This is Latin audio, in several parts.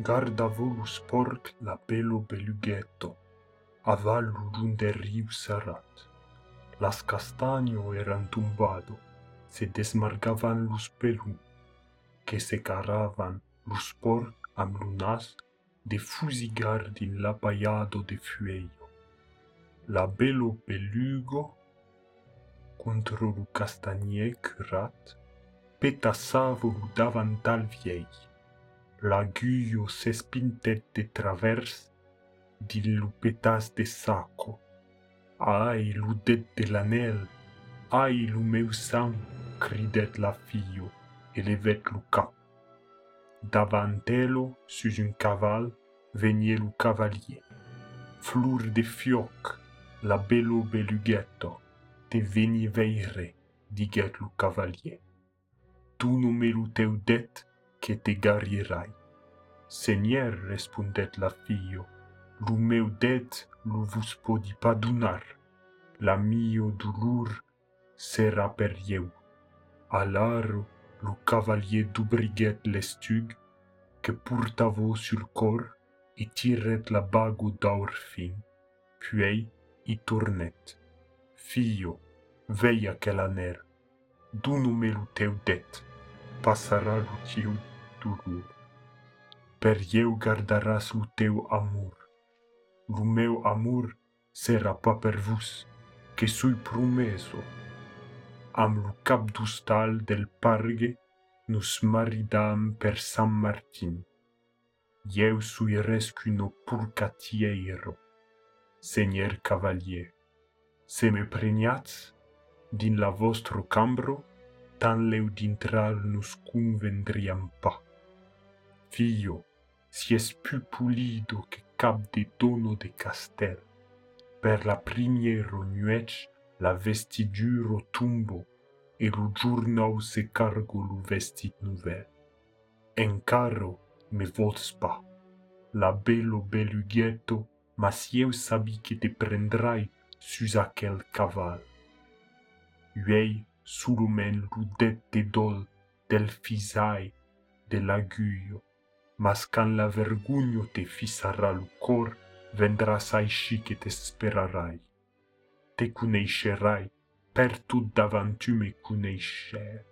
garda volus port la pelo belughetto, avallu giunde riu sarat. Las castagno eran tumbado, se desmarcavan lus pelu, che se caravan lus port am lunas de fusigar din la paiado de fueio. La belo pelugo contro lu castaniec rat, peta davant davantal viei. l'aguglio s'espintait de traverse, dilupetas de saco. Ai, l'oudet de l'anel, ai, le meu sang, la fille, et levait le cap. Davant elle, sur un cavale, venait le cavalier. Fleur de fioc, la bello belughetto, te veni veire, diguait le cavalier. Tu nommé le teu que. Seigneur, répondait la fille, le meu det ne vous podi pas donar. La mio doulour sera per you. Alors, le cavalier d'oubriguette l'estug, que portavo sur corps, et tirait la bague d'aur fin, puis y e tournait. Fio, veille à quel aner, d'où nous teu det, passera le dolor. Per eu gardaràs lo teu amor. Lo meu amor serà pas per vos, que soi promeso. Amb lo cap d'hostal del pargue nos maridam per Sant Martin. Eu soi res qu'un opurcatieiro, senyor cavalier. Se me prenyats, din la vostro cambro, tan leu d'intral nos convendriam pas. Fio, si es pu pulido que cap de dono de castel. Per la primiero nuec la vestiduro tumbo e lo giurnau se cargo lo vestit nuvel. En caro me vols pa. La bello belughetto ma si eu sabi que te prendrai sus aquel caval. Uei sulumen lo det de dol del fisai de l'aguio. mas can la vergugno te fissarà lo cor, vendrà sai sci che te sperarai. Te cuneiscerai, per tu davanti me cuneiscer.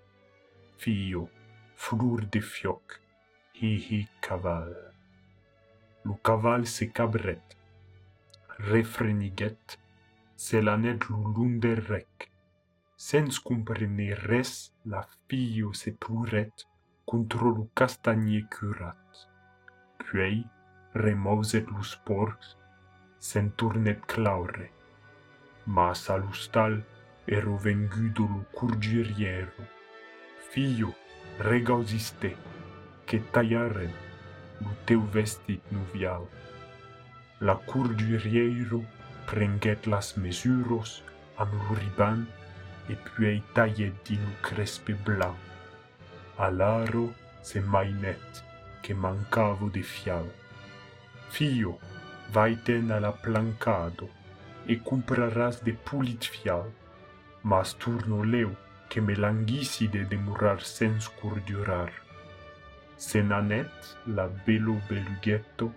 Fio, flur de fioc, hi hi caval. Lo caval se cabret, refreniget, se l'anet lo lunde rec. Sens comprene res la fio se pluret, controlu castagne curat. Quei remoset lus porcs, senturnet claure, ma salustal ero vengudolu curgiriero. Fio, regausiste, che taiarem luteu vestit nuvial. La curgiriero prenget las mesuros am luriban, e puei taiet dinu crespe blanc. all'aro se mai net che mancavo di fial. Fio, vai ten alla plancado e comprarás de pulit fial, ma sturno leu che me languisi de demurar sens curdurar. Se nanet la belo belughetto,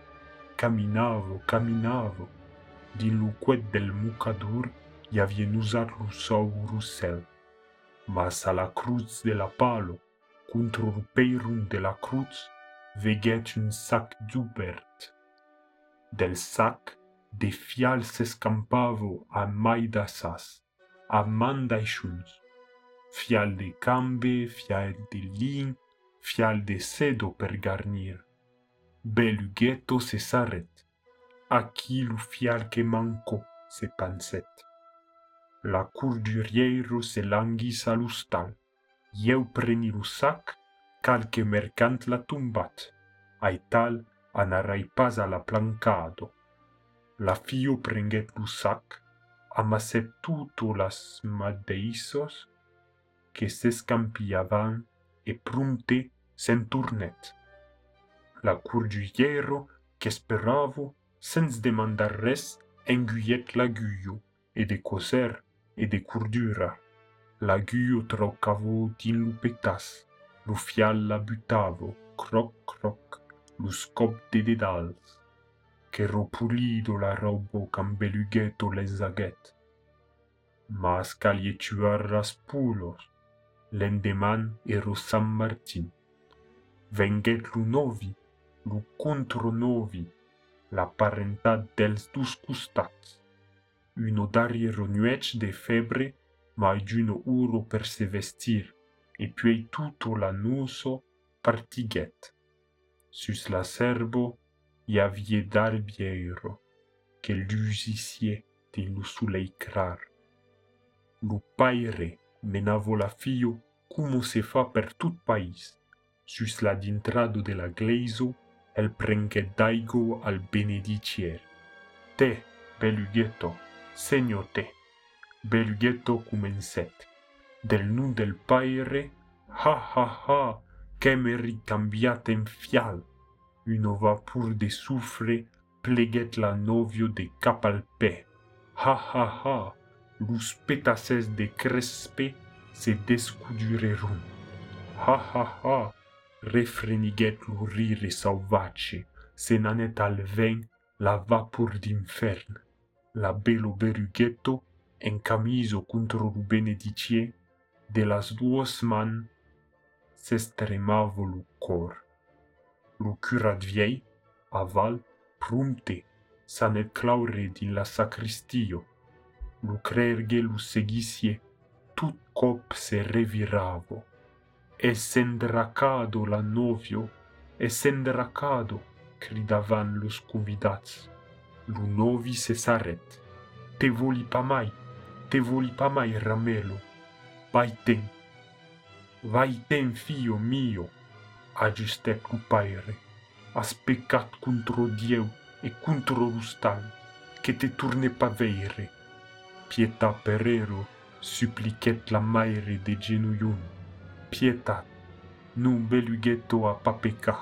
caminavo, caminavo, din lo quet del mucadur i avien usat lo sou russel. Mas a la cruz de la palo, contre le peyron de la croûte, veguait un sac d'ouvert. Del sac, des fiales s'escampavo à mailles d'assas, à main d'aïchouns. Fial de cambe, fial de lin, fial de sedo per garnir. Belugueto se s'arret. A qui lo fial que manco, se pensèt. La cour du rieiro se languis à l'oustal. eu preni rusac, calque mercant l-a anarai pas a la plancado. La fiu prenget rusac, amasset tuto las madeisos, che s'escampiavan e prunte senturnet. La curgiero che speravo, sens demandar res, enguiet la guio, e de coser, e de curdura. l'aguio trocavo din lo petas, lo fial la butavo, croc, croc, lo scop de dedals, que ropulido la robo cam belugueto les aguet. Mas calie tuar ras pulos, l'endeman ero San Martin. Venguet lo novi, lo contro novi, la parentat dels dos costats. Uno darriero nuets de febre ma giuno uro per se vestir, e puis tutto la nuso partiget. Sus la serbo, i avie d'arbiero, che l'usicie de lu suleicrar. Lu paire menavo la fio, como se fa per tut pais, sus la dintrado de la gleiso, el prenget daigo al benedicier. Te, belughetto, segno te, belughetto comenset, del nun del paire, ha ha ha, che me ricambiate fial, uno vapur de soufre pleget la novio de capalpe, ha ha ha, lus petases de crespe se descudurerum, ha ha ha, refreniget l'urire sauvace, se nanet al ven la vapor d'infern, la bello berughetto en camiso contro benedicie de las duos man s'estremavo lu cor. Lu curat viei, aval prumte, san nel claure din la sacristio. lu crerge lu segisie tut cop se reviravo. E sendracado la novio, e sendracado, cridavan los convidats. Lu novi se saret, Te voli pa mai, te voli pa mai ramelo. Vai ten. Vai ten, fio mio, agistèt cu paire. Has pecat contro Dieu e contro l'ustal, que te torne pa veire. Pietà perero supliquèt la maire de genuyun. Pietà, non belugueto a pa pecà.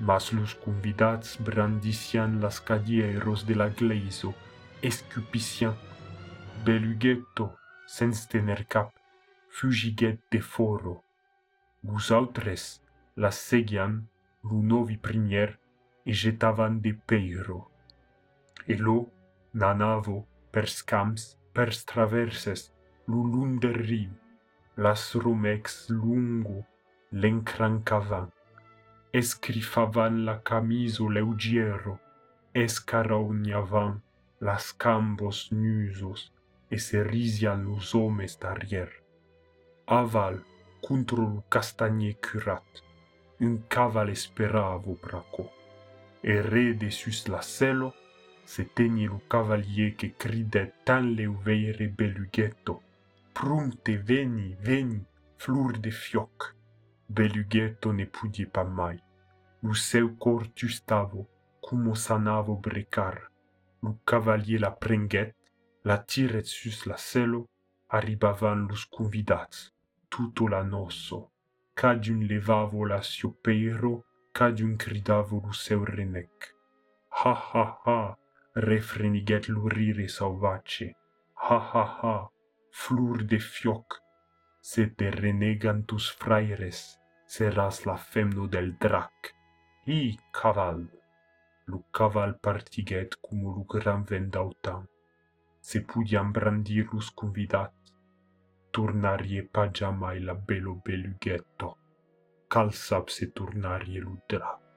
Mas los convidats brandician las cadieros de la gleiso, escupiciant belughetto, sens tener cap, fugiget de foro. Gus autres la seguian, lunovi primier, e jetavan de peiro. E lo, na navo, per scams, per straverses, lulunder riu las rumex lungo, l'encrancavan. Escrifavan la camiso leugiero, escarognavan las cambos nusos, e se rizian los d'arrière. Aval contre le castanier curat, un caval espera braco. vos re de sus la selle, se le cavalier que cridait tant le veillere belughetto. Prunte veni, veni, fleur de fioc. Belughetto ne pudie pas mai. Le seu corps tustavo, cum sanavo brecar. Le cavalier la prenguette, la tiret sus la selo, arribavan los convidats, tutto la nosso, cadiun levavo la siopeiro, cadiun cridavo lo seu renec. Ha ha ha, refreniget l'urire sauvace, ha ha ha, flur de fioc, se te renegantus fraires, seras la femno del drac. I caval, lu caval partiget cum lu gran vendautam se pudiam brandirus convidat, turnarie pagiamai la belo belughetto, calsab se turnarie ludrap.